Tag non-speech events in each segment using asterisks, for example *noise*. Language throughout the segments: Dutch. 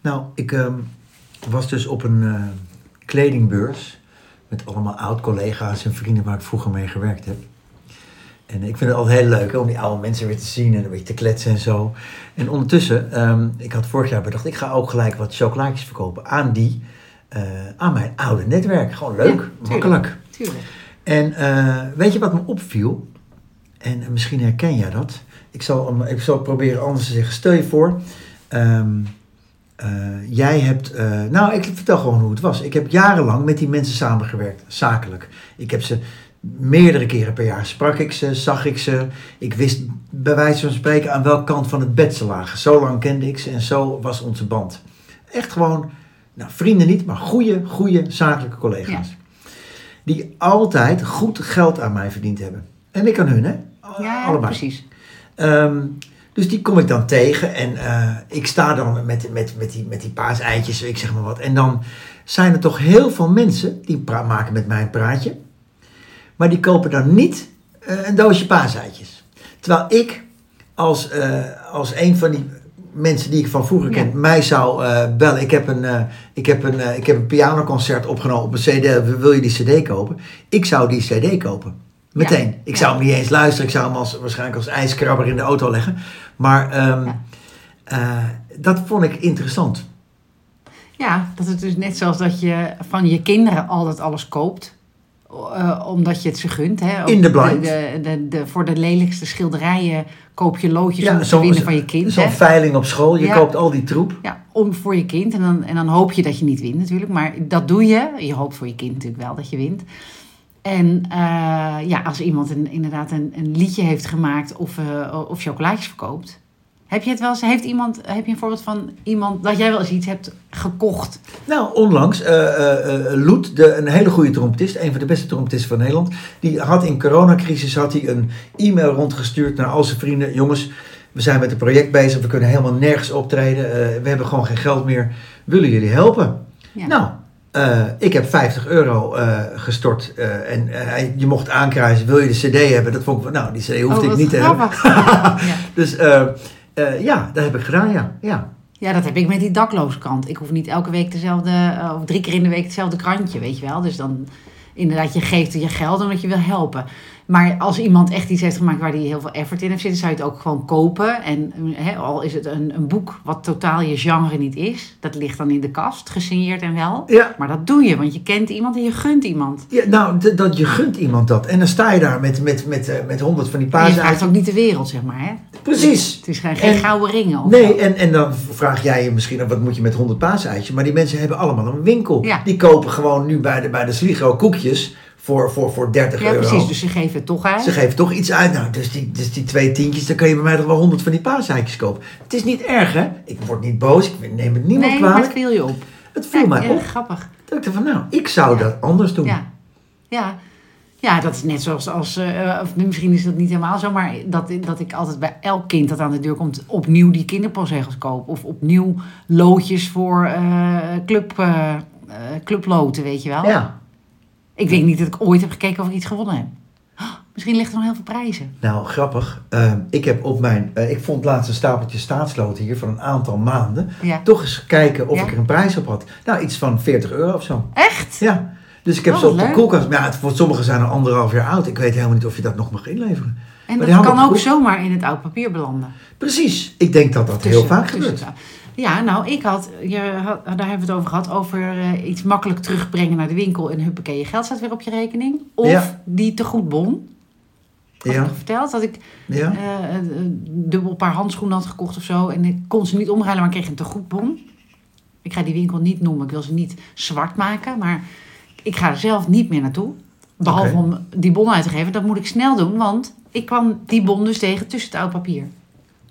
Nou, ik ehm, was dus op een eh, kledingbeurs met allemaal oud-collega's en vrienden waar ik vroeger mee gewerkt heb. En ik vind het altijd heel leuk hè, om die oude mensen weer te zien en een beetje te kletsen en zo. En ondertussen, ehm, ik had vorig jaar bedacht, ik ga ook gelijk wat chocolaatjes verkopen aan die, eh, aan mijn oude netwerk. Gewoon leuk, Ja, makkelijk. Tuurlijk. En eh, weet je wat me opviel? En misschien herken jij dat. Ik zal, ik zal proberen anders te zeggen. Stel je voor, ehm, eh, jij hebt. eh, nou, ik vertel gewoon hoe het was. Ik heb jarenlang met die mensen samengewerkt, zakelijk. Ik heb ze meerdere keren per jaar sprak ik ze, zag ik ze. Ik wist bij wijze van spreken aan welke kant van het bed ze lagen. Zo lang kende ik ze en zo was onze band. Echt gewoon, nou, vrienden niet, maar goede, goede zakelijke collega's. Die altijd goed geld aan mij verdiend hebben. En ik aan hun, hè? Ja, Allebei. precies. Ehm, dus die kom ik dan tegen en eh, ik sta dan met, met, met, die, met die paaseitjes, ik zeg maar wat. En dan zijn er toch heel veel mensen die maken met mij een praatje. Maar die kopen dan niet eh, een doosje paaseitjes. Terwijl ik als, eh, als een van die mensen die ik van vroeger ken, Ja. mij zou bellen. Ik heb, een, ik, heb een, ik heb een pianoconcert opgenomen op een cd. Wil je die cd kopen? Ik zou die cd kopen. Meteen. Ik zou hem niet eens luisteren. Ik zou hem als, waarschijnlijk als ijskrabber in de auto leggen. Maar ehm, eh, dat vond ik interessant. Ja, dat het dus net zoals dat je van je kinderen altijd alles koopt. eh, omdat je het ze gunt. Hè? Ook In the blind. De, de, de, voor de lelijkste schilderijen koop je loodjes Ja, om te winnen van je kind. Zo'n veiling op school. Je Ja. koopt al die troep. Ja, om voor je kind. En dan, en dan hoop je dat je niet wint natuurlijk. Maar dat doe je. Je hoopt voor je kind natuurlijk wel dat je wint. En eh, ja, als iemand een, inderdaad een, een liedje heeft gemaakt of, eh, of chocolaatjes verkoopt. Heb je het wel eens, heeft iemand, heb je een voorbeeld van iemand dat jij wel eens iets hebt gekocht? Nou, onlangs, eh, Loet, de, een hele goede trompetist, een van de beste trompetisten van Nederland, die had in coronacrisis had hij een e-mail rondgestuurd naar al zijn vrienden. Jongens, we zijn met een project bezig, we kunnen helemaal nergens optreden, we hebben gewoon geen geld meer. Willen jullie helpen? Ja. Nou, eh, ik heb 50 euro eh, gestort eh, en hij- je mocht aankruisen, wil je de cd hebben? Dat vond ik van, nou, die cd hoefde Oh, ik wat niet te hebben. ja. *laughs* Dus ja, dat heb ik gedaan, ja. ja. ja, dat heb ik met die daklooskrant. Ik hoef niet elke week dezelfde, of drie keer in de week hetzelfde krantje, weet je wel. Dus dan inderdaad, je geeft je geld omdat je wil helpen. Maar als iemand echt iets heeft gemaakt waar hij heel veel effort in heeft zitten, zou je het ook gewoon kopen. En al is het een, een boek wat totaal je genre niet is, dat ligt dan in de kast, gesigneerd en wel. Ja, Maar dat doe je, want je kent iemand en je gunt iemand. Ja, nou, dat je gunt iemand dat. En dan sta je daar met, met, met, eh, met honderd van die En je vraagt ook niet de wereld, zeg maar. Hè? Precies. Het is geen, geen En- gouden ringen. Of Nee, en, en dan vraag jij je misschien, af, wat moet je met 100 paaseitjes? Maar die mensen hebben allemaal een winkel. Ja. Die kopen gewoon nu bij de, bij de Sligo koekjes voor, voor, voor 30 Ja, euro. precies. Dus ze geven het toch uit. Ze geven toch iets uit. Nou, dus die, dus die twee tientjes, dan kan je bij mij toch wel 100 van die paaseitjes kopen. Het is niet erg, hè? Ik word niet boos, ik neem het niemand nee, maar kwalijk. het viel je op. Het viel Ja, mij ja, op. grappig. Dat ik dacht van, nou, ik zou Ja. dat anders doen. Ja. Ja. ja, dat is net zoals als, eh, of misschien is dat niet helemaal zo, maar dat, dat ik altijd bij elk kind dat aan de deur komt opnieuw die kinderpostzegels koop. Of opnieuw loodjes voor eh club, eh, clubloten, weet je wel. ja. Ik denk niet dat ik ooit heb gekeken of ik iets gewonnen heb. Oh, misschien ligt er nog heel veel prijzen. Nou, grappig. Eh, ik heb op mijn. eh, ik vond laatst een stapeltje staatsloten hier van een aantal maanden. Ja. Toch eens kijken of Ja. ik er een prijs op had. Nou, iets van 40 euro of zo. Echt? Ja. Dus ik heb Oh, ze op de koelkast. Maar ja, het, voor sommigen zijn er anderhalf jaar oud. Ik weet helemaal niet of je dat nog mag inleveren. En Maar dat kan ook zomaar in het oud papier belanden. Precies. Ik denk dat dat heel vaak gebeurt. Ja, nou, ik had, je had, daar hebben we het over gehad, over eh, iets makkelijk terugbrengen naar de winkel en huppakee, je geld staat weer op je rekening. Of Ja. die tegoedbon. Had ik Ja. nog verteld dat ik Ja. eh, een dubbel paar handschoenen had gekocht of zo. En ik kon ze niet omruilen, maar ik kreeg een tegoedbon. Ik ga die winkel niet noemen, ik wil ze niet zwart maken, maar ik ga er zelf niet meer naartoe. Behalve om die bon uit te geven. Dat moet ik snel doen, want ik kwam die bon dus tegen tussen het oud papier.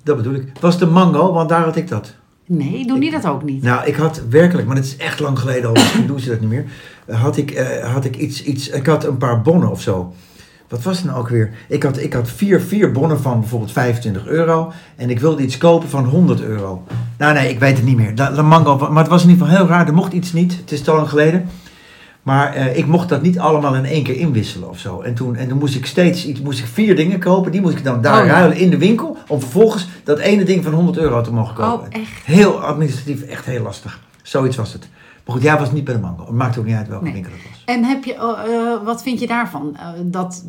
Dat bedoel ik. Was de mango, want daar had ik dat. Nee, doen die dat ook niet? Nou, ik had werkelijk, maar het is echt lang geleden al, *coughs* misschien doen ze dat niet meer. eh, Had ik, eh, had ik iets, iets, ik had een paar bonnen of zo. Wat was het nou ook weer? Ik had, ik had vier, vier bonnen van bijvoorbeeld 25 euro. En ik wilde iets kopen van 100 euro. Nou nee, ik weet het niet meer. La Mango, maar het was in ieder geval heel raar. Er mocht iets niet. Het is te lang geleden. Maar eh, ik mocht dat niet allemaal in één keer inwisselen of zo. En toen, en toen moest ik steeds iets, moest ik vier dingen kopen. Die moest ik dan daar Oh, ja. ruilen in de winkel. Om vervolgens dat ene ding van 100 euro te mogen kopen. Oh, echt? Heel administratief, echt heel lastig. Zoiets was het. Maar goed, jij was niet bij de mango. Het maakt ook niet uit welke Nee. winkel het was. En heb je, eh, eh, wat vind je daarvan? Eh, dat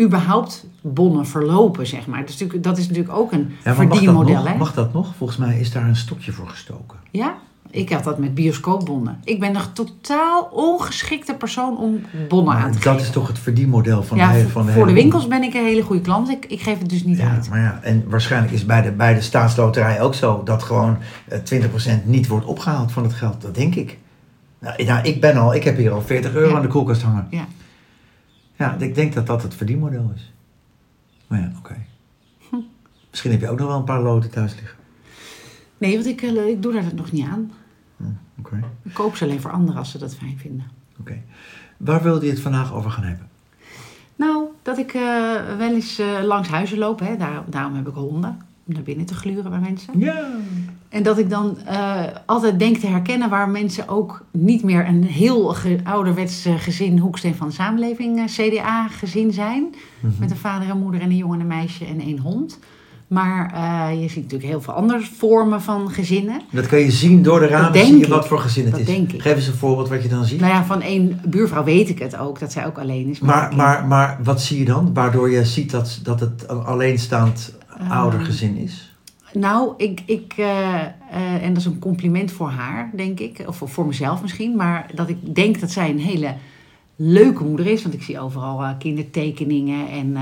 überhaupt bonnen verlopen, zeg maar. Dat is natuurlijk, dat is natuurlijk ook een Ja, mag dat, verdienmodel, nog? hè? mag dat nog? Volgens mij is daar een stokje voor gestoken. Ja? Ik had dat met bioscoopbonnen. Ik ben een totaal ongeschikte persoon om bonnen aan te dat geven. is toch het verdienmodel van ja, de, hele- voor van de voor de winkels ben ik een hele goede klant. Ik, ik geef het dus niet Ja, uit. maar ja, en waarschijnlijk is bij de, bij de staatsloterij ook zo dat gewoon eh, 20% niet wordt opgehaald van het geld. Dat denk ik. Nou, ik- nou, ik ben al, ik heb hier al 40 euro Ja. aan de koelkast hangen. Ja. Ja, ik denk dat dat het verdienmodel is. Maar ja, oké. Hm. Misschien heb je ook nog wel een paar loten thuis liggen. Nee, want ik, eh, ik doe daar nog niet aan. Hm, Oké, Ik koop ze alleen voor anderen als ze dat fijn vinden. oké. Waar wilde je het vandaag over gaan hebben? Nou, dat ik eh, wel eens eh, langs huizen loop. Hè. Daar, daarom heb ik honden. Om naar binnen te gluren bij mensen. Ja. En dat ik dan eh, altijd denk te herkennen waar mensen ook niet meer een heel ge- ouderwets gezin, hoeksteen van de samenleving, eh, CDA-gezin zijn. Mhm. Met een vader en moeder en een jongen en een meisje en één hond. Maar eh, je ziet natuurlijk heel veel andere vormen van gezinnen. Dat kan je zien door de ramen, zie je wat voor gezin het Dat is. denk ik. Geef eens een voorbeeld wat je dan ziet. Nou ja, van één buurvrouw weet ik het ook, dat zij ook alleen is. Maar, maar, maar wat zie je dan? Waardoor je ziet dat, dat het een alleenstaand Ehm, oudergezin is? Nou, ik, ik eh, eh, en dat is een compliment voor haar, denk ik. Of voor mezelf misschien. Maar dat ik denk dat zij een hele leuke moeder is. Want ik zie overal kindertekeningen. En,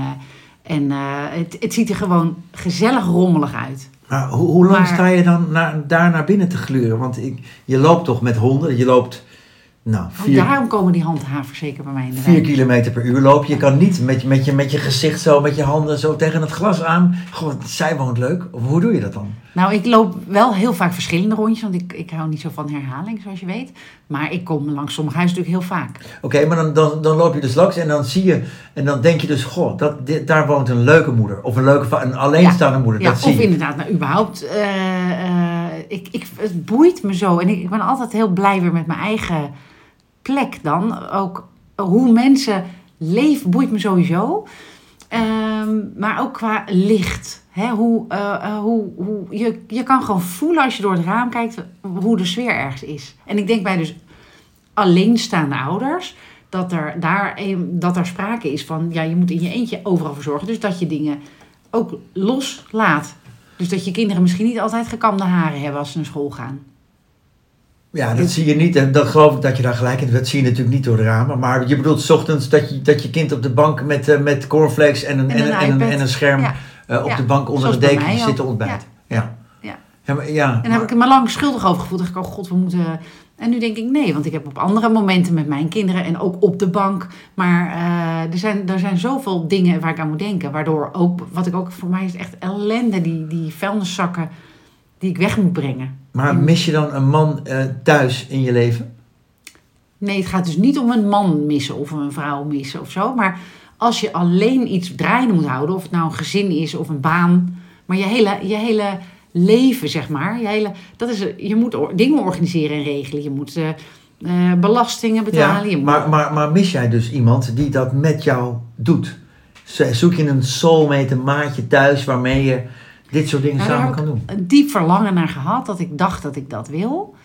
en eh, het, het ziet er gewoon gezellig rommelig uit. Maar hoe, hoe lang Maar- sta je dan naar, daar naar binnen te gluren? Want ik, je loopt toch met honden? Je loopt nou, Oh, daarom komen die handhavers zeker bij mij in de vier kilometer per uur loop. Je kan niet met, je- met, je, met je gezicht zo, met je handen zo tegen het glas aan. Goh, zij woont leuk. Of hoe doe je dat dan? Nou, ik loop wel heel vaak verschillende rondjes. Want ik, ik hou niet zo van herhaling, zoals je weet. Maar ik kom langs sommige huizen natuurlijk heel vaak. Oké, maar dan, dan, dan loop je dus langs en dan zie je... En dan denk je dus, goh, dat, dit, daar woont een leuke moeder. Of een leuke, een alleenstaande moeder. Ja, dat zie of je. inderdaad, nou überhaupt. eh, eh, ik, ik, het boeit me zo. En ik, ik ben altijd heel blij weer met mijn eigen plek dan. Ook hoe mensen leven boeit me sowieso. Ehm, maar ook qua licht. Hè? Hoe, eh, eh, hoe, hoe, je, je kan gewoon voelen als je door het raam kijkt hoe de sfeer ergens is. En ik denk bij dus alleenstaande ouders dat er daar, dat er sprake is van, ja, je moet in je eentje overal voor zorgen. Dus dat je dingen ook loslaat. Dus dat je kinderen misschien niet altijd gekamde haren hebben als ze naar school gaan. Ja, dat zie je niet. En dat geloof ik dat je daar gelijk in. Dat zie je natuurlijk niet door de ramen. Maar je bedoelt 's ochtends dat je, dat je kind op de bank met, eh, met cornflakes en een, En en, een en, een, iPad. en een scherm Ja. eh, op Ja. de bank onder Zoals de bij deken mij zit te ontbijten. Ja. Ja. Ja, maar, ja, En daar heb ik me lang schuldig over gevoeld. dacht ik, oh god, we moeten... En nu denk ik nee, want ik heb op andere momenten met mijn kinderen en ook op de bank. Maar eh, er, zijn, er zijn zoveel dingen waar ik aan moet denken. Waardoor ook, wat ik ook, voor mij is het echt ellende, die, die vuilniszakken die ik weg moet brengen. Maar En- mis je dan een man eh, thuis in je leven? Nee, het gaat dus niet om een man missen of een vrouw missen of zo. Maar als je alleen iets draaiende moet houden, of het nou een gezin is of een baan. Maar je hele, je hele leven, zeg maar. Je, hele, dat is, je moet dingen organiseren en regelen. Je moet eh, eh, belastingen betalen. moet- maar, maar, maar mis jij dus iemand die dat met jou doet? Zo- Zoek je een soulmate, een maatje thuis waarmee je dit soort dingen Nou, samen kan doen? een diep verlangen naar gehad dat ik dacht dat ik dat wil.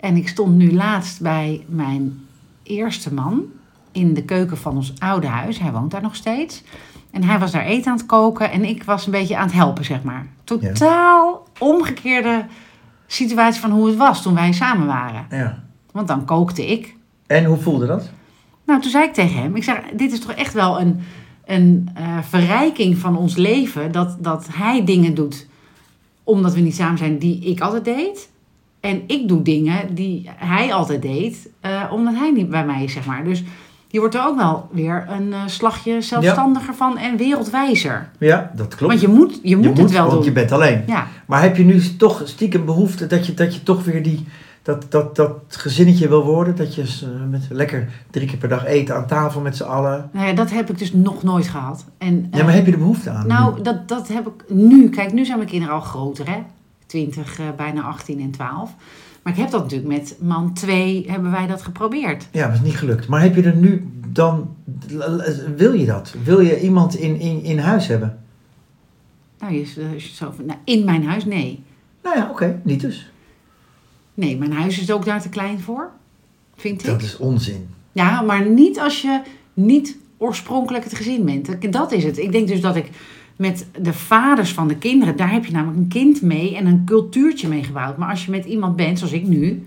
En ik stond nu laatst bij mijn eerste man in de keuken van ons oude huis. Hij woont daar nog steeds. En hij was daar eten aan het koken en ik was een beetje aan het helpen, zeg maar. Totaal omgekeerde situatie van hoe het was toen wij samen waren. Ja. Want dan kookte ik. En hoe voelde dat? Nou, toen zei ik tegen hem, ik zeg, dit is toch echt wel een, een eh, verrijking van ons leven. Dat, dat hij dingen doet omdat we niet samen zijn die ik altijd deed. En ik doe dingen die hij altijd deed, eh, omdat hij niet bij mij is, zeg maar. Dus je wordt er ook wel weer een eh, slagje zelfstandiger van en wereldwijzer. Ja, dat klopt. Want je moet, je moet, het wel want doen. je bent alleen. Ja, Maar heb je nu toch stiekem behoefte dat je, dat je toch weer die, dat, dat, dat gezinnetje wil worden? Dat je eh, met lekker drie keer per dag eten aan tafel met z'n allen. nou ja, dat heb ik dus nog nooit gehad. En, Ja, eh, maar heb je er behoefte aan? Nou, dat, dat heb ik nu. Kijk, nu zijn mijn kinderen al groter, hè? 20, eh, bijna 18 en 12. Maar ik heb dat natuurlijk met man 2 hebben wij dat geprobeerd. Ja, het is niet gelukt. Maar heb je er nu dan... Wil je dat? Wil je iemand in, in, in huis hebben? Nou, je, je het zo, van- nou, in mijn huis, nee. Nou ja, oké. niet dus. Nee, mijn huis is ook daar te klein voor, vind ik. Dat is onzin. Ja, maar niet als je niet oorspronkelijk het gezin bent. Dat is het. Ik denk dus dat ik met de vaders van de kinderen, daar heb je namelijk een kind mee en een cultuurtje mee gebouwd. Maar als je met iemand bent, zoals ik nu,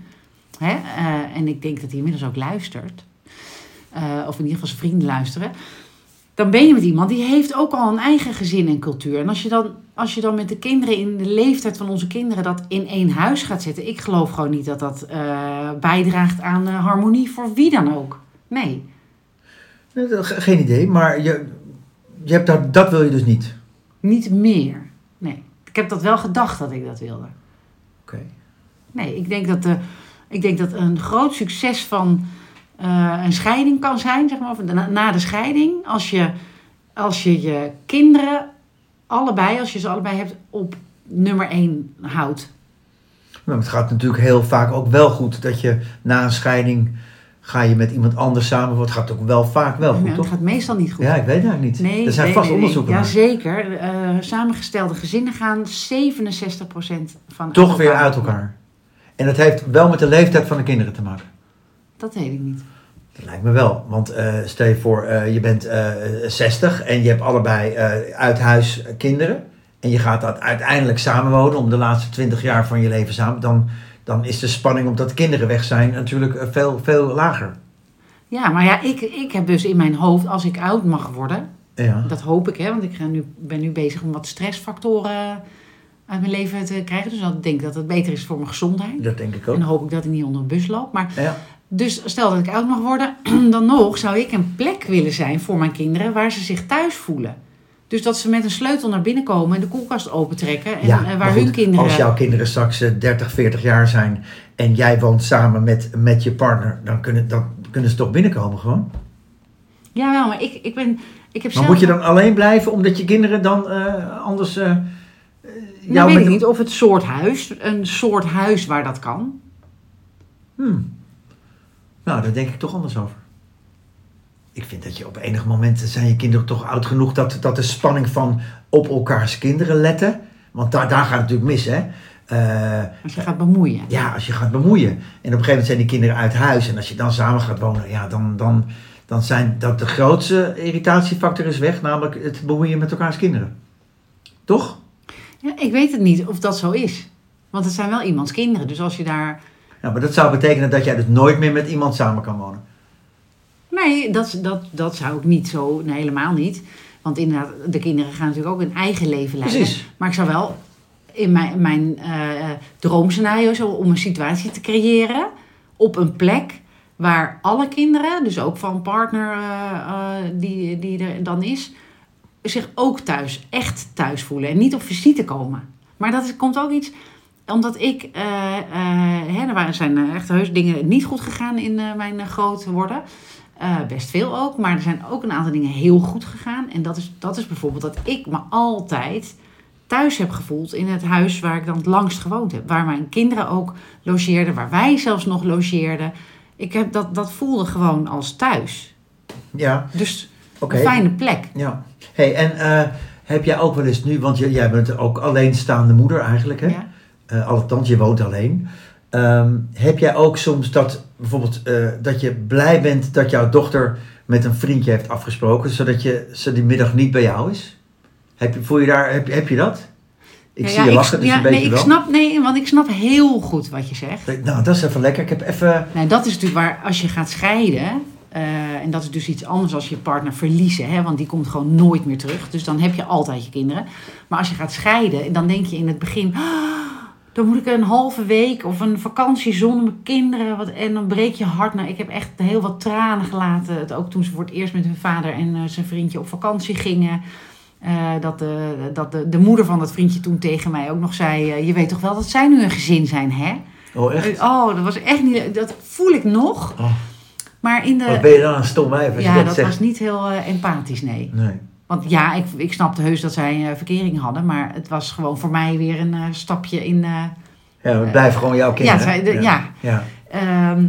hè, eh, en ik denk dat hij inmiddels ook luistert, eh, of in ieder geval zijn vrienden luisteren, dan ben je met iemand die heeft ook al een eigen gezin en cultuur. En als je dan, als je dan met de kinderen in de leeftijd van onze kinderen dat in één huis gaat zetten, ik geloof gewoon niet dat dat eh, bijdraagt aan eh, harmonie voor wie dan ook. Nee. Nee, dat- ge- Geen idee, maar je, je hebt daar, dat wil je dus niet. Niet meer. Nee. Ik heb dat wel gedacht dat ik dat wilde. Oké. Nee, ik denk dat, de, ik denk dat een groot succes van eh, een scheiding kan zijn, zeg maar, of na, na de scheiding, als je, als je je kinderen allebei, als je ze allebei hebt, op nummer één houdt. Maar het gaat natuurlijk heel vaak ook wel goed dat je na een scheiding ga je met iemand anders samen. Het gaat ook wel vaak wel Ja, goed, het toch? gaat meestal niet goed. Ja, ik weet het eigenlijk niet. Nee, er zijn nee, vast nee, nee. onderzoeken naar. Jazeker. Eh samengestelde gezinnen gaan 67% van Toch weer uit elkaar. En dat heeft wel met de leeftijd van de kinderen te maken. Dat weet ik niet. Dat lijkt me wel. Want eh, stel je voor, eh, je bent eh 60 en je hebt allebei uit huis kinderen. En je gaat dat uiteindelijk samenwonen om de laatste 20 jaar van je leven samen. Dan, dan is de spanning omdat de kinderen weg zijn natuurlijk veel, veel lager. Ja, maar ja, ik, ik heb dus in mijn hoofd, als ik oud mag worden, Ja. dat hoop ik, hè, want ik ga nu, ben nu bezig om wat stressfactoren uit mijn leven te krijgen. Dus ik denk dat het beter is voor mijn gezondheid. Dat denk ik En ook. dan hoop ik dat ik niet onder een bus loop. Maar Ja. Dus stel dat ik oud mag worden, *clears throat* dan nog zou ik een plek willen zijn voor mijn kinderen waar ze zich thuis voelen. Dus dat ze met een sleutel naar binnen komen en de koelkast opentrekken. En Ja, eh, maar waar goed, hun kinderen. Als jouw kinderen straks eh, 30, 40 jaar zijn en jij woont samen met, met je partner, dan kunnen, dan kunnen ze toch binnenkomen gewoon. Ja, wel, maar ik, ik ben. Ik heb Maar zelf moet je dan alleen blijven omdat je kinderen dan eh, anders. eh, eh, Nou, weet ik niet of het soort huis, een soort huis waar dat kan. Hmm. Nou, daar denk ik toch anders over. Ik vind dat je op enig moment zijn je kinderen toch oud genoeg dat, dat de spanning van op elkaars kinderen letten. Want daar, daar gaat het natuurlijk mis, hè? Eh, Als je gaat bemoeien. ja, als je gaat bemoeien. En op een gegeven moment zijn die kinderen uit huis. En als je dan samen gaat wonen, ja, dan, dan, dan zijn dat de grootste irritatiefactor is weg. Namelijk het bemoeien met elkaars kinderen. Toch? Ja, ik weet het niet of dat zo is. Want het zijn wel iemands kinderen. Dus als je daar. Ja, maar dat zou betekenen dat jij dus nooit meer met iemand samen kan wonen. Nee, dat, dat, dat zou ik niet zo. Nee, helemaal niet. Want inderdaad, de kinderen gaan natuurlijk ook een eigen leven leiden. Precies. Maar ik zou wel in mijn, mijn eh, droomscenario zo om een situatie te creëren op een plek waar alle kinderen, dus ook van partner eh, eh, die, die er dan is, zich ook thuis, echt thuis voelen en niet op visite komen. Maar dat is, komt ook iets omdat ik, eh, eh, hè, er waren, zijn eh, echt heus dingen niet goed gegaan in mijn groot worden. Best veel ook, maar er zijn ook een aantal dingen heel goed gegaan. En dat is, dat is bijvoorbeeld dat ik me altijd thuis heb gevoeld in het huis waar ik dan het langst gewoond heb. Waar mijn kinderen ook logeerden, waar wij zelfs nog logeerden. Ik heb dat, dat voelde gewoon als thuis. Ja, Dus een fijne plek. Ja. Hey, en heb jij ook wel eens nu, want jij, jij bent ook alleenstaande moeder eigenlijk, hè? Ja. Eh, althans, je woont alleen. Ehm, heb jij ook soms dat bijvoorbeeld eh, dat je blij bent dat jouw dochter met een vriendje heeft afgesproken, zodat je ze die middag niet bij jou is? Heb je, voel je daar, heb, heb je dat? Ik Ja, zie ja, je lachen, dus ja, een beetje nee, ik wel. snap, nee, want ik snap heel goed wat je zegt. Nou, dat is even lekker. Ik heb even. Nou, dat is natuurlijk waar als je gaat scheiden. eh, en dat is dus iets anders als je partner verliezen. Hè, want die komt gewoon nooit meer terug. Dus dan heb je altijd je kinderen. Maar als je gaat scheiden, dan denk je in het begin. "Ah, dan moet ik een halve week of een vakantie zonder mijn kinderen. Wat, en dan breek je hart. Nou, ik heb echt heel wat tranen gelaten. Het, ook toen ze voor het eerst met hun vader en eh, zijn vriendje op vakantie gingen. Eh, dat de, dat de, de moeder van dat vriendje toen tegen mij ook nog zei... eh, je weet toch wel dat zij nu een gezin zijn, hè? Oh, echt? Oh, dat was echt niet... Dat voel ik nog. Oh, Maar in de... wat ben je dan een stom wijf als ja, je dat, dat was niet heel empathisch, nee. Nee. Want ja, ik, ik snapte heus dat zij eh, verkering hadden. Maar het was gewoon voor mij weer een eh, stapje in... eh, Ja, we blijven gewoon jouw kinderen. zij- de- ja. ja. Ehm,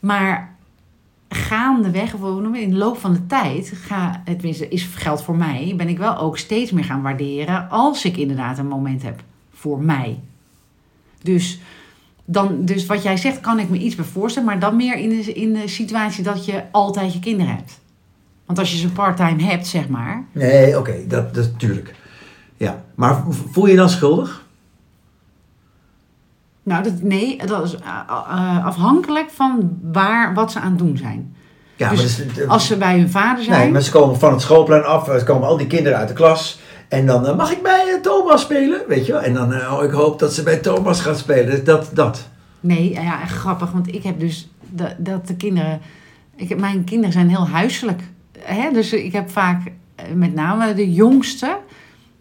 maar gaandeweg, in de loop van de tijd, ga, tenminste is geldt voor mij, ben ik wel ook steeds meer gaan waarderen als ik inderdaad een moment heb voor mij. Dus, dan, dus wat jij zegt, kan ik me iets bij voorstellen, maar dan meer in de, in de situatie dat je altijd je kinderen hebt. Want als je ze part-time hebt, zeg maar. Nee, oké, dat, dat natuurlijk. Ja, maar voel je je dan schuldig? Nou, dat, nee, dat is eh, eh, afhankelijk van waar, wat ze aan het doen zijn. Ja, Dus maar Als ze bij hun vader zijn. Nee, maar ze komen van het schoolplein af, er komen al die kinderen uit de klas. En dan, eh, mag ik bij eh, Thomas spelen? Weet je wel? En dan, eh, oh, ik hoop dat ze bij Thomas gaan spelen. Dus dat, dat. Nee, ja, echt grappig. Want ik heb dus dat, dat de kinderen. Ik heb, mijn kinderen zijn heel huiselijk. Hè? Dus ik heb vaak eh, met name de jongste.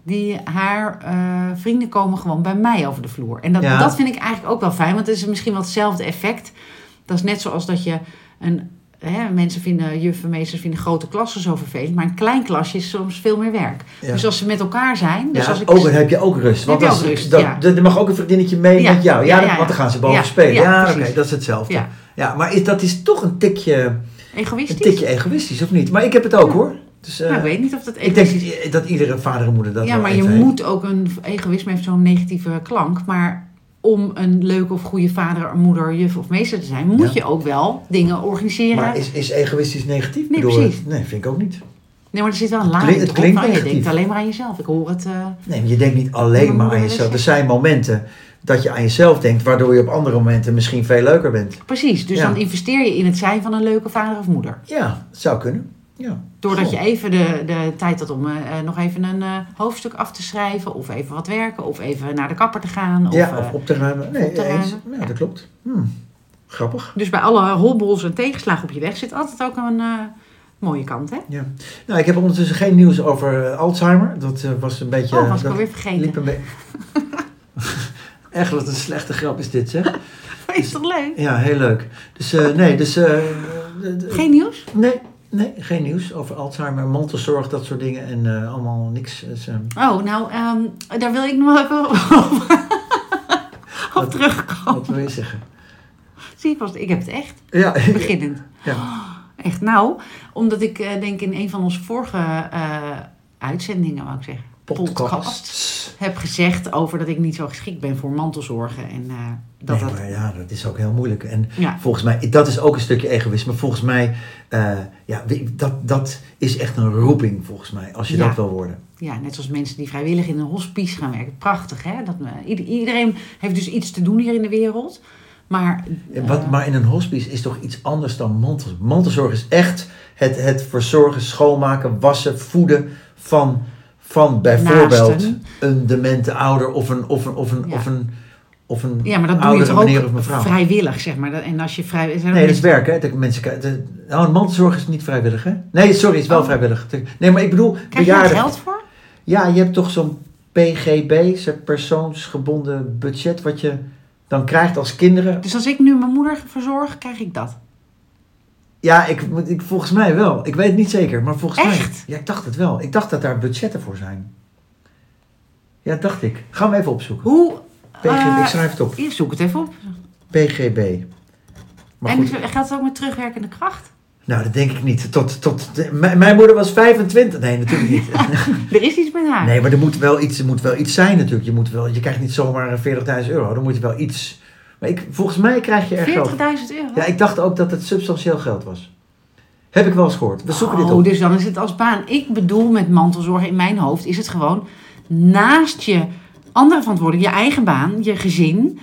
Die haar eh, vrienden komen gewoon bij mij over de vloer. En dat, Ja. dat vind ik eigenlijk ook wel fijn. Want het is misschien wel hetzelfde effect. Dat is net zoals dat je een. Hè, mensen vinden, juffen, meesters vinden grote klassen zo vervelend. Maar een klein klasje is soms veel meer werk. Ja. Dus als ze met elkaar zijn. Dus ja, als ik, ook, dan heb je ook rust. Want als, rust, dat. Er mag ook een vriendinnetje mee met jou. Ja, want dan gaan ze boven spelen. Ja, oké, dat is hetzelfde. Ja, Ja. maar is, dat is toch een tikje, een egoïstisch. tikje egoïstisch, of niet? Maar ik heb het ook hoor. Dus, eh, Nou, ik weet niet of dat ik egoïstisch denk dat iedere vader en moeder dat ja, maar je heeft. moet ook een egoïsme heeft zo'n negatieve klank. Maar om een leuke of goede vader, moeder, juf of meester te zijn, moet Ja. je ook wel dingen organiseren. Maar is, is egoïstisch negatief? Nee, Bedoel, precies. Nee, vind ik ook niet. nee, maar er zit wel een Het laag klinkt- het klinkt van. Je negatief. denkt alleen maar aan jezelf. Ik hoor het. eh, Nee, maar je denkt niet alleen Maar aan jezelf. Er zijn momenten dat je aan jezelf denkt, waardoor je op andere momenten misschien veel leuker bent. precies. Dus Ja. dan investeer je in het zijn van een leuke vader of moeder. Ja, het zou kunnen. Ja. Doordat Goh. je even de, de tijd had om eh, eh, nog even een eh, hoofdstuk af te schrijven. Of even wat werken. Of even naar de kapper te gaan. Of, ja, of op te ruimen. Nee, op te eens. ruimen. Ja, dat klopt. Hm. Grappig. Dus bij alle hobbels en tegenslagen op je weg zit altijd ook een mooie kant, hè? Ja. Nou, ik heb ondertussen geen nieuws over Alzheimer. Dat was een beetje... Oh, was ik dat alweer vergeten. liep een. *laughs* Echt wat een slechte grap is dit, zeg. *laughs* Is toch leuk? Ja, heel leuk. Dus eh, nee, dus... eh, de- Geen nieuws? Nee, nee, geen nieuws over Alzheimer, mantelzorg, dat soort dingen. En eh, allemaal niks. Dus, Oh, nou, ehm, daar wil ik nog even *laughs* op, terugkomen. wat wil je zeggen? Zie je vast, ik heb het echt. Ja, Beginnend. *laughs* ja. Echt, nou, omdat ik denk in een van onze vorige uitzendingen, wou ik zeggen, podcasts. heb gezegd over dat ik niet zo geschikt ben voor mantelzorgen. En eh, dat nee, dat... maar ja, dat is ook heel moeilijk. En Ja, volgens mij, dat is ook een stukje egoïsme. Volgens mij, eh, ja, dat, dat is echt een roeping volgens mij, als je Ja. dat wil worden. ja, net zoals mensen die vrijwillig in een hospice gaan werken. Prachtig, hè? Dat, eh, ieder- iedereen heeft dus iets te doen hier in de wereld. Maar, Wat, maar in een hospice is toch iets anders dan mantelzorg. Mantelzorg is echt het, het verzorgen, schoonmaken, wassen, voeden van, van bijvoorbeeld Naasten. een demente ouder of een, of een, of een, Ja. of een, of een ja, maar dat doe je oudere toch ook meneer of mevrouw. vrijwillig, zeg maar. Dat- En als je vrij... Nee, dat is werk, hè? De mensen, de, nou, een mantelzorg is niet vrijwillig, hè? Nee, sorry, het is wel Oh. vrijwillig. Nee, maar ik bedoel, Krijg je daar geld voor? Ja, je hebt toch zo'n PGB, zo'n persoonsgebonden budget, wat je dan krijgt als kinderen. Dus als ik nu mijn moeder verzorg, krijg ik dat. Ja, ik, moet- ik, volgens mij wel. Ik weet het niet zeker, maar volgens mij. Echt? Ja, ik dacht het wel. Ik dacht dat daar budgetten voor zijn. Ja, dacht ik. Gaan we even opzoeken. Hoe... PGB, eh, ik schrijf het op. Eerst zoek het even op. PGB. Maar en goed, geldt het ook met terugwerkende kracht? nou, dat denk ik niet. Tot, tot, mijn moeder was 25. Nee, natuurlijk niet. *laughs* Er is iets met haar. Nee, maar er moet wel iets, er moet wel iets zijn natuurlijk. Je, moet wel, je krijgt niet zomaar 40.000 euro. Dan moet je wel iets... Maar ik, volgens mij krijg je er 40.000 geld. euro? Ja, ik dacht ook dat het substantieel geld was. Heb ik wel eens gehoord. We zoeken dit oh, op. dus dan is het als baan. Ik bedoel met mantelzorg in mijn hoofd is het gewoon naast je andere verantwoording, je eigen baan, je gezin,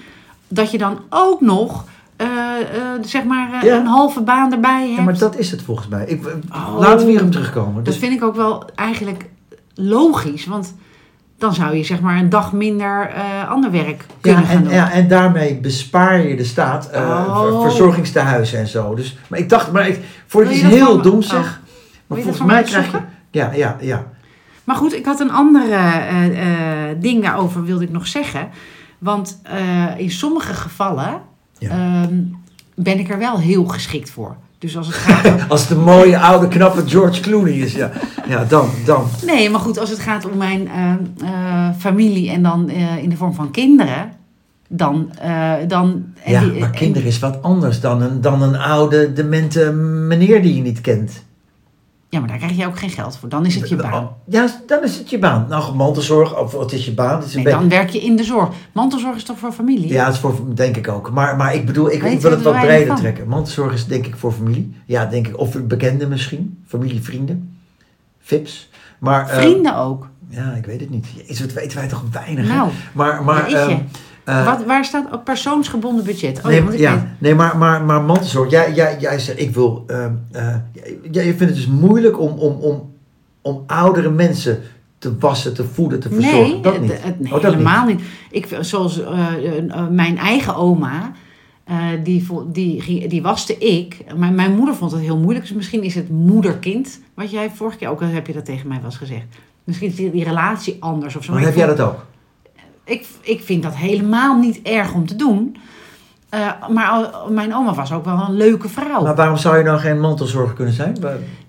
dat je dan ook nog eh, eh, zeg maar eh, Ja. een halve baan erbij hebt. Ja, maar dat is het volgens mij. Ik, Oh. Laten we hier op terugkomen. Dat Dus, vind ik ook wel eigenlijk logisch, want dan zou je zeg maar een dag minder eh, ander werk kunnen ja, gaan en, doen. ja, en daarmee bespaar je de staat Oh. ver- verzorgingstehuizen en zo. Dus, maar ik dacht, maar ik, voor het is heel van dom oh. zeg. Maar volgens mij krijg je... Ja, ja, ja. Maar goed, ik had een andere eh, ding daarover wilde ik nog zeggen. Want in sommige gevallen Ja. ehm, ben ik er wel heel geschikt voor. Dus als het gaat *laughs* Als het een mooie, oude, knappe George Clooney is, ja. Ja, dan, dan. Nee, maar goed, als het gaat om mijn eh, eh, familie en dan eh, in de vorm van kinderen, dan. dan Ja, die- maar en- kinderen is wat anders dan een, dan een oude, demente meneer die je niet kent. Ja, maar daar krijg je ook geen geld voor. Dan is het je baan. Ja, dan is het je baan. Nou, mantelzorg, of wat is je baan? Het is een Nee, beetje- dan werk je in de zorg. Mantelzorg is toch voor familie? Ja, het is voor, denk ik ook. Maar, maar ik bedoel, ik, wil het wat breder trekken. Mantelzorg is denk ik voor familie. Ja, denk ik. Of bekenden misschien. Familie, vrienden. Vips. Maar, eh, Vrienden ook. ja, ik weet het niet. Jezus, wat weten wij toch weinig. Nou, maar, maar, jeetje. Eh, Wat, waar staat op persoonsgebonden budget? Oh, nee, ik ja, weet- nee, maar, maar, maar mantelzorg. Jij, jij, jij zegt, ik wil... ehm eh, jij, je vindt het dus moeilijk om, om, om, om oudere mensen te wassen, te voeden, te verzorgen. Nee, dat niet. nee Oh, dat helemaal niet. Ik, zoals eh, mijn eigen oma, die, die, die waste ik. Mijn, mijn moeder vond het heel moeilijk. Dus misschien is het moeder-kind. Wat jij vorige keer ook, heb je dat tegen mij eens gezegd. Misschien is die, die relatie anders of zo. Maar Maar heb jij dat ook? Ik, ik vind dat helemaal niet erg om te doen. Eh, maar mijn oma was ook wel een leuke vrouw. Maar waarom zou je nou geen mantelzorger kunnen zijn?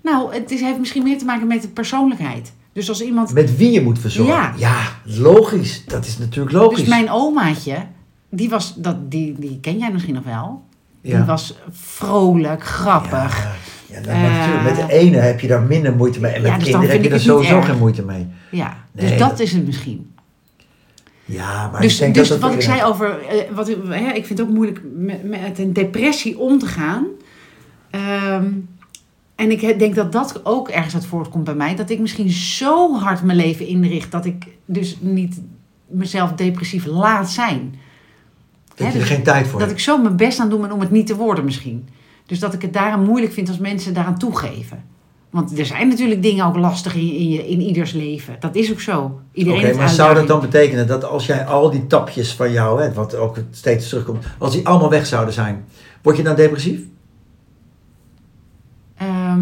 Nou, het is, heeft misschien meer te maken met de persoonlijkheid. Dus als iemand... Met wie je moet verzorgen. Ja. logisch. Dat is natuurlijk logisch. Dus mijn omaatje, die was... Dat, die, die ken jij misschien nog wel. Die was vrolijk, grappig. Ja, nou, Eh, met de ene heb je daar minder moeite mee. En met dus kinderen heb je niet sowieso geen moeite mee. Ja, Nee, dus dat, dat- is het misschien. Ja, maar dus ik denk dus dat wat ik zei over... eh, wat, ik- hè, ik vind het ook moeilijk met, met een depressie om te gaan. Ehm, en ik denk dat dat ook ergens uit voortkomt bij mij. Dat ik misschien zo hard mijn leven inricht... dat ik dus niet mezelf depressief laat zijn. dat je er dus geen tijd voor Dat hebt. ik zo mijn best aan doe ben om het niet te worden misschien. Dus dat ik het daarom moeilijk vind als mensen daaraan toegeven. Want er zijn natuurlijk dingen ook lastig in, in, je, in ieders leven. Dat is ook zo. Iedereen Oké, maar zou dat dan betekenen dat als jij al die tapjes van jou, hè, wat ook steeds terugkomt, als die allemaal weg zouden zijn, word je dan depressief? Ehm,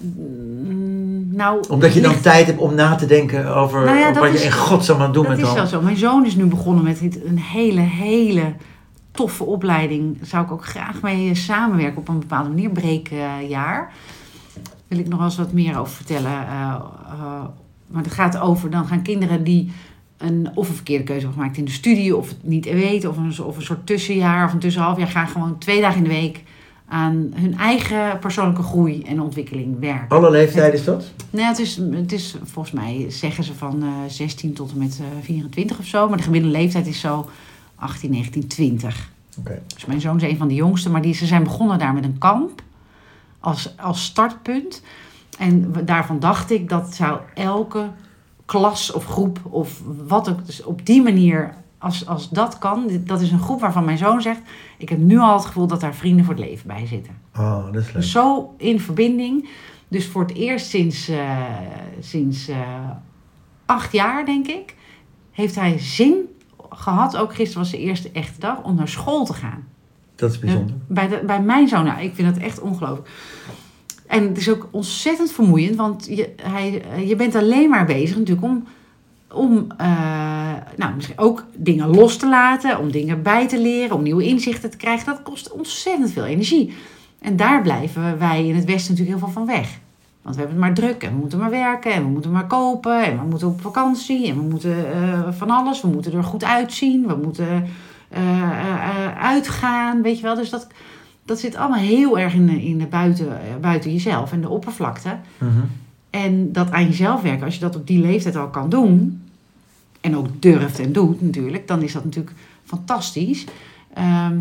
mm, nou, Omdat je dan ligt- tijd hebt om na te denken over Nou ja, dat wat je is- in godsnaam aan het doen Dat bent is dan. wel zo. Mijn zoon is nu begonnen met dit- een hele, hele toffe opleiding. Zou ik ook graag mee eh, samenwerken op een bepaalde manier. Breekjaar. Wil ik nog wel eens wat meer over vertellen. eh, eh, maar het gaat over, dan gaan kinderen die een, of een verkeerde keuze hebben gemaakt in de studie, of het niet weten, of een, of een soort tussenjaar of een tussenhalfjaar, gaan gewoon twee dagen in de week aan hun eigen persoonlijke groei en ontwikkeling werken. Alle leeftijden is dat? Nee, het is, het is volgens mij zeggen ze van eh 16 tot en met eh 24 of zo. Maar de gemiddelde leeftijd is zo 18, 19, 20. Oké. Dus mijn zoon is een van de jongsten. Maar die, ze zijn begonnen daar met een kamp als, als startpunt. En daarvan dacht ik dat zou elke klas of groep of wat ook... Dus op die manier, als, als dat kan... Dat is een groep waarvan mijn zoon zegt... Ik heb nu al het gevoel dat daar vrienden voor het leven bij zitten. Oh, dat is leuk. Zo in verbinding. Dus voor het eerst sinds, eh, sinds eh, acht jaar, denk ik, heeft hij zin gehad. Ook gisteren was de eerste echte dag om naar school te gaan. Dat is bijzonder. Bij, de, bij mijn zoon, nou, ik vind dat echt ongelooflijk. En het is ook ontzettend vermoeiend, want je, hij, je bent alleen maar bezig natuurlijk om, om eh, nou, misschien ook dingen los te laten, om dingen bij te leren, om nieuwe inzichten te krijgen. Dat kost ontzettend veel energie. En daar blijven wij in het Westen natuurlijk heel veel van weg. Want we hebben het maar druk en we moeten maar werken en we moeten maar kopen en we moeten op vakantie en we moeten eh, van alles. We moeten er goed uitzien, we moeten eh, eh, uitgaan, weet je wel. Dus dat, dat zit allemaal heel erg in, de- in de buiten, buiten jezelf en de oppervlakte. Mhm. En dat aan jezelf werken, als je dat op die leeftijd al kan doen, en ook durft en doet natuurlijk, dan is dat natuurlijk fantastisch. Ehm,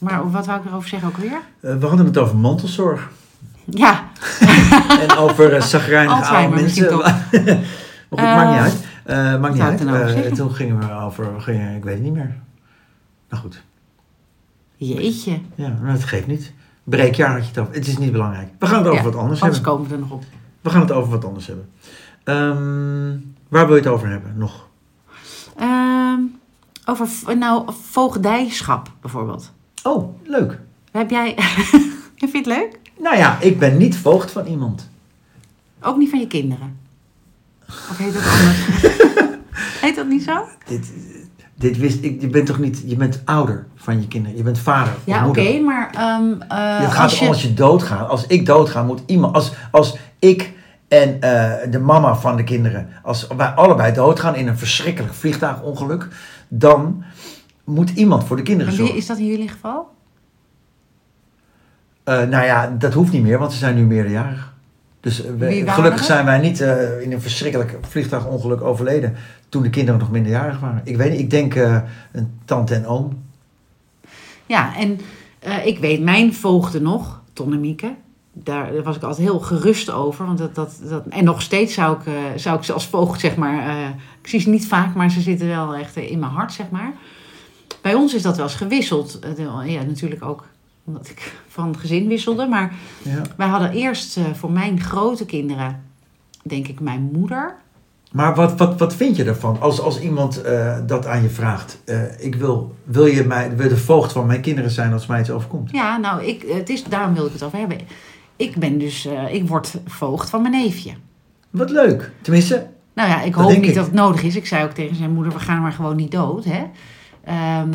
maar wat wou ik erover zeggen ook weer? We hadden het over mantelzorg. Ja, *laughs* en over uh, zagrijnige oude mensen. *laughs* maar goed, maakt niet uit. Eh, maakt niet uit. nou Eh, toen gingen we over, we gingen, ik weet het niet meer. Nou goed, jeetje. ja, maar het geeft niet. Breekjaar had je het over. Het is niet belangrijk. We gaan het over Ja, wat anders Anders hebben. komen we er nog op. We gaan het over wat anders hebben. Ehm, waar wil je het over hebben nog? Ehm, over nou, voogdijschap bijvoorbeeld. Oh, leuk. Heb jij... *laughs* Vind je het leuk? Nou ja, ik ben niet voogd van iemand. Ook niet van je kinderen? Of heet dat anders? *laughs* heet dat niet zo? Dit, Dit wist ik. Je bent toch niet. Je bent ouder van je kinderen. Je bent vader. Ja, oké, maar Het gaat als om je... als je doodgaat. Als ik doodga, moet iemand. Als, als ik en eh, de mama van de kinderen. Als wij allebei doodgaan in een verschrikkelijk vliegtuigongeluk. Dan moet iemand voor de kinderen zorgen. is dat in jullie geval? Eh, nou ja, dat hoeft niet meer, want ze zijn nu meerderjarig. Dus eh, we- gelukkig zijn wij niet eh, in een verschrikkelijk vliegtuigongeluk overleden. Toen de kinderen nog minderjarig waren. Ik weet niet, ik denk een tante en oom. Ja, en ik weet mijn voogden nog, Ton en Mieke. Daar, daar was ik altijd heel gerust over. Want dat, dat, dat, en nog steeds zou ik, zou ik ze als voogd, zeg maar... ik zie ze niet vaak, maar ze zitten wel echt in mijn hart, zeg maar. Bij ons is dat wel eens gewisseld. Ja, natuurlijk ook omdat ik van gezin wisselde. Maar Ja. wij hadden eerst eh, voor mijn grote kinderen, denk ik, mijn moeder. Maar wat, wat, wat vind je ervan als, als iemand eh, dat aan je vraagt? Eh, ik wil, wil je mij, wil de voogd van mijn kinderen zijn als mij iets overkomt? Ja, nou, ik, het is, daarom wil ik het over hebben. Ik ben dus, ik word voogd van mijn neefje. Wat leuk. Tenminste, Nou ja, ik hoop niet ik. dat het nodig is. Ik zei ook tegen zijn moeder, we gaan maar gewoon niet dood. Hè? Ehm,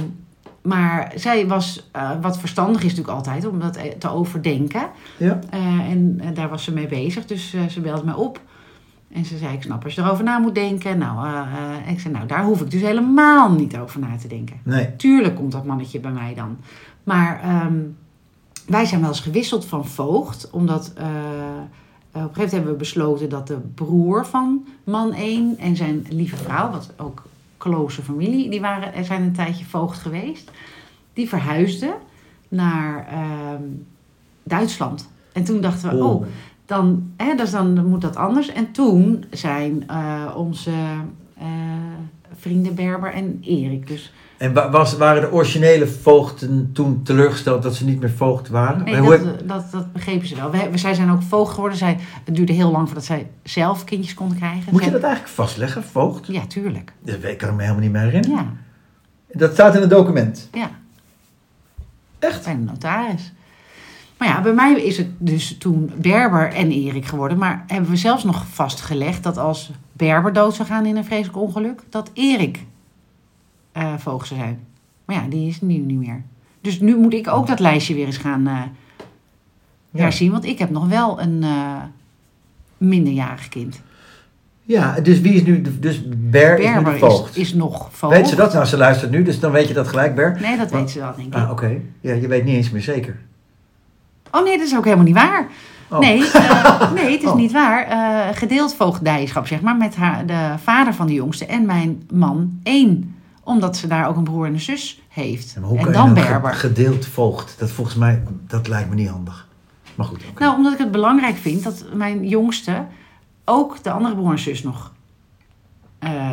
maar zij was, eh, wat verstandig is natuurlijk altijd, om dat eh, te overdenken. ja. Eh, en daar was ze mee bezig, dus ze belde mij op. En ze zei, ik snap als je erover na moet denken. Nou, ik zei, nou, daar hoef ik dus helemaal niet over na te denken. Nee. Tuurlijk komt dat mannetje bij mij dan. Maar ehm, wij zijn wel eens gewisseld van voogd. Omdat op een gegeven moment hebben we besloten dat de broer van man 1 en zijn lieve vrouw, wat ook close familie, die waren, er zijn een tijdje voogd geweest. Die verhuisden naar ehm, Duitsland. En toen dachten we, oh, dan, hè, dus dan moet dat anders. En toen zijn eh, onze eh, vrienden Berber en Erik dus En wa- was, waren de originele voogden toen teleurgesteld dat ze niet meer voogd waren? Nee, dat, heb- dat, dat begrepen ze wel. We, we- zij zijn ook voogd geworden. Zij, het duurde heel lang voordat zij zelf kindjes konden krijgen. moet je dat eigenlijk vastleggen, voogd? Ja, tuurlijk. Dat weet- kan ik me helemaal niet meer herinneren. Ja, Dat staat in het document. ja. Echt? Bij de notaris. Maar ja, bij mij is het dus toen Berber en Erik geworden. Maar hebben we zelfs nog vastgelegd dat als Berber dood zou gaan in een vreselijk ongeluk, dat Erik voogd zou zijn. Maar ja, die is nu niet meer. Dus nu moet ik ook dat lijstje weer eens gaan Ja. herzien. Want ik heb nog wel een eh, minderjarig kind. Ja, dus wie is nu, de- dus Ber is nu de voogd. is nog voogd. Weet ze dat? Nou, ze luistert nu, dus dan weet je dat gelijk, Ber. Nee, dat Maar- weet ze wel, denk ik. Ah, oké. Ja, je weet niet eens meer zeker. Oh nee, dat is ook helemaal niet waar. Oh. Nee, *laughs* nee, het is Oh. niet waar. Gedeeld voogdijschap, zeg maar, met haar, de vader van de jongste en mijn man één. Omdat ze daar ook een broer en een zus heeft. Ja, en dan nou Berber. gedeeld voogd? Dat volgens mij, dat lijkt me niet handig. Maar goed. Nou, omdat ik het belangrijk vind dat mijn jongste ook de andere broer en zus nog eh,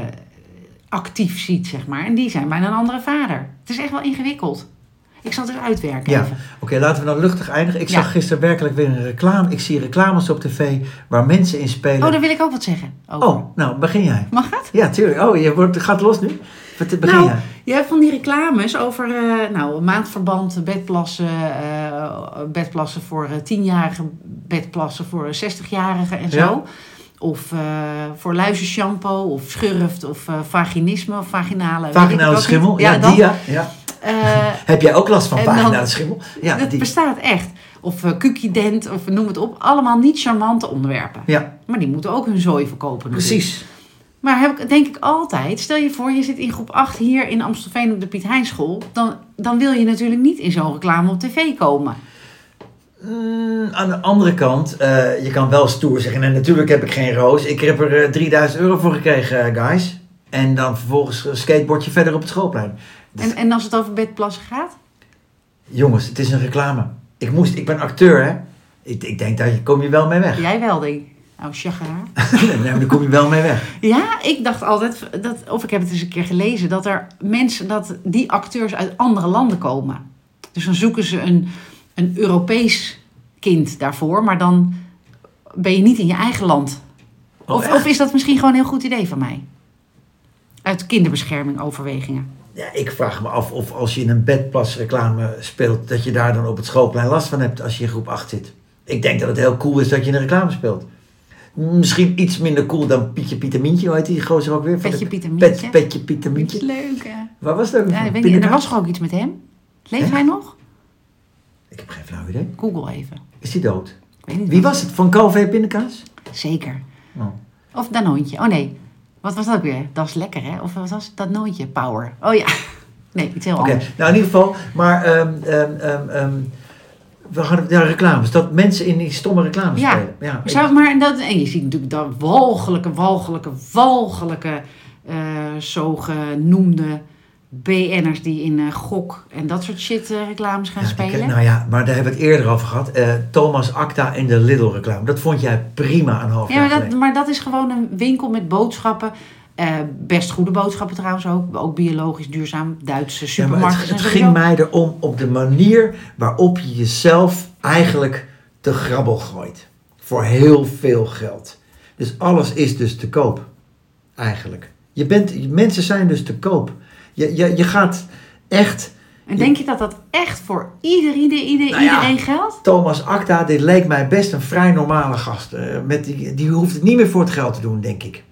actief ziet, zeg maar. En die zijn bij een andere vader. Het is echt wel ingewikkeld. Ik zal het eens uitwerken Ja, oké, laten we dan luchtig eindigen. Ik Ja. zag gisteren werkelijk weer een reclame. Ik zie reclames op tv waar mensen in spelen. Oh, daar wil ik ook wat zeggen. over. Oh, nou, begin jij. Mag het? Ja, tuurlijk. Oh, je wordt, gaat los nu? Nou. Je hebt van die reclames over uh, nou, maandverband, bedplassen, uh, bedplassen voor uh, tienjarigen, bedplassen voor 60-jarigen en zo. Ja. Of voor luizershampoo, of schurft, of vaginisme, of vaginale... Vaginale schimmel, ja, die ja. ja. Heb jij ook last van vaginale schimmel? Ja, dat die. bestaat echt. Of uh, of noem het op. Allemaal niet charmante onderwerpen. Ja. Maar die moeten ook hun zooi verkopen natuurlijk. Precies. Maar heb ik, denk ik altijd, stel je voor, je zit in groep 8 hier in Amstelveen op de Piet Heinschool. Dan, dan wil je natuurlijk niet in zo'n reclame op tv komen. Mm, aan de andere kant, uh, je kan wel stoer zeggen. En natuurlijk heb ik geen roos. Ik heb er uh, 3000 euro voor gekregen, uh, guys. En dan vervolgens skateboard je verder op het schoolplein. Dus... En, en als het over bedplassen gaat? Jongens, het is een reclame. Ik, moest, ik ben acteur, hè. Ik, ik denk, daar kom je wel mee weg. Jij wel, denk ik. Oh, chageraar. *laughs* nee, daar kom je wel mee weg. Ja, ik dacht altijd, dat, of ik heb het eens een keer gelezen, dat er mensen, dat die acteurs uit andere landen komen. Dus dan zoeken ze een, een Europees kind daarvoor, maar dan ben je niet in je eigen land. Oh, of, of, is dat misschien gewoon een heel goed idee van mij? Uit kinderbescherming overwegingen. Ja, ik vraag me af of als je in een bedplasreclame speelt, dat je daar dan op het schoolplein last van hebt als je in groep 8 zit. Ik denk dat het heel cool is dat je in een reclame speelt. Misschien iets minder cool dan Pietje Pietermientje, hoe heet die gozer ook weer? Petje de- Pieter Mientje. Pet, Petje Dat Pietermientje. leuk, hè? Waar was dat Ja, niet, er was toch ook iets met hem? Leeft hij nog? Ik heb geen flauw idee. Google even. Is die dood? Ik weet niet Wie was het? Van Calvé Pindakaas? Zeker. Oh. Of Danoontje. Oh nee. Wat was dat ook weer? Dat is lekker, hè? Of wat was het? Danoontje? Power. Oh ja. *laughs* Nee, iets heel Oké, anders. nou in ieder geval, maar ehm, we hadden ja, reclames, dat mensen in die stomme reclames Ja. spelen. Ja, ik- Zou, maar dat, en je ziet natuurlijk dat walgelijke, walgelijke, walgelijke, eh zogenoemde BN'ers die in eh, gok en dat soort shit eh, reclames gaan ja, die- spelen. nou ja, maar daar hebben we het eerder over gehad. Eh, Thomas Acta en de Lidl reclame. Dat vond jij prima een half Ja, maar dat, maar dat is gewoon een winkel met boodschappen. Eh, best goede boodschappen trouwens ook. Ook biologisch duurzaam. Duitse Ja, supermarkten. het, ging mij erom op de manier waarop je jezelf eigenlijk te grabbel gooit. Voor heel veel geld. Dus alles is dus te koop. Eigenlijk. Je bent, mensen zijn dus te koop. Je, je, je gaat echt... En denk je dat dat echt voor ieder, ieder, ieder, Nou ja. iedereen geldt? Thomas Acta, dit leek mij best een vrij normale gast. Eh, met die, die hoeft het niet meer voor het geld te doen, denk ik.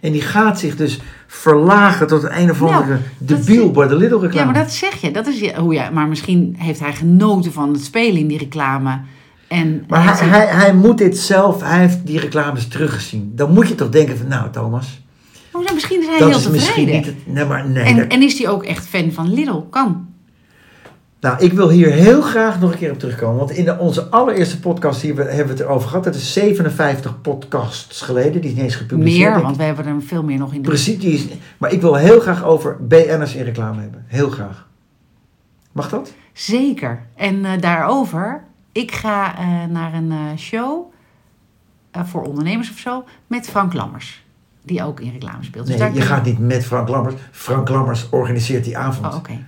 En die gaat zich dus verlagen tot een of Nou, andere dat debiel zie- bij de Lidl reclame. Ja, maar dat zeg je. Dat is je hoe ja, maar misschien heeft hij genoten van het spelen in die reclame. En Maar hij, hij, hij moet dit zelf, hij heeft die reclames teruggezien. Dan moet je toch denken van, nou Thomas, nou, misschien is hij dat heel is tevreden. misschien niet het... Nee, maar nee. en, dat- en is hij ook echt fan van Lidl? Kan. Nou, ik wil hier heel graag nog een keer op terugkomen. Want in de, onze allereerste podcast hier, we- hebben we het erover gehad. Dat is 57 podcasts geleden. Die is niet eens gepubliceerd. Meer, want we hebben er veel meer nog in de Precies, die is, maar ik wil heel graag over BN'ers in reclame hebben. Heel graag. Mag dat? Zeker. En eh, daarover, ik ga eh, naar een eh, show voor ondernemers of zo met Frank Lammers. Die ook in reclame speelt. Dus Nee, je gaat niet met Frank Lammers. Frank Lammers organiseert die avond. Oh, oké.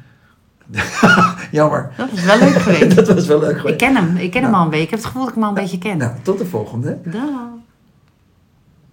*laughs* Jammer. Dat is wel leuk *laughs* geweest. dat was wel leuk ik geweest. ken hem. Ik ken hem Nou. al een week. Ik heb het gevoel dat ik hem al een beetje ken. Nou, tot de volgende. Dag.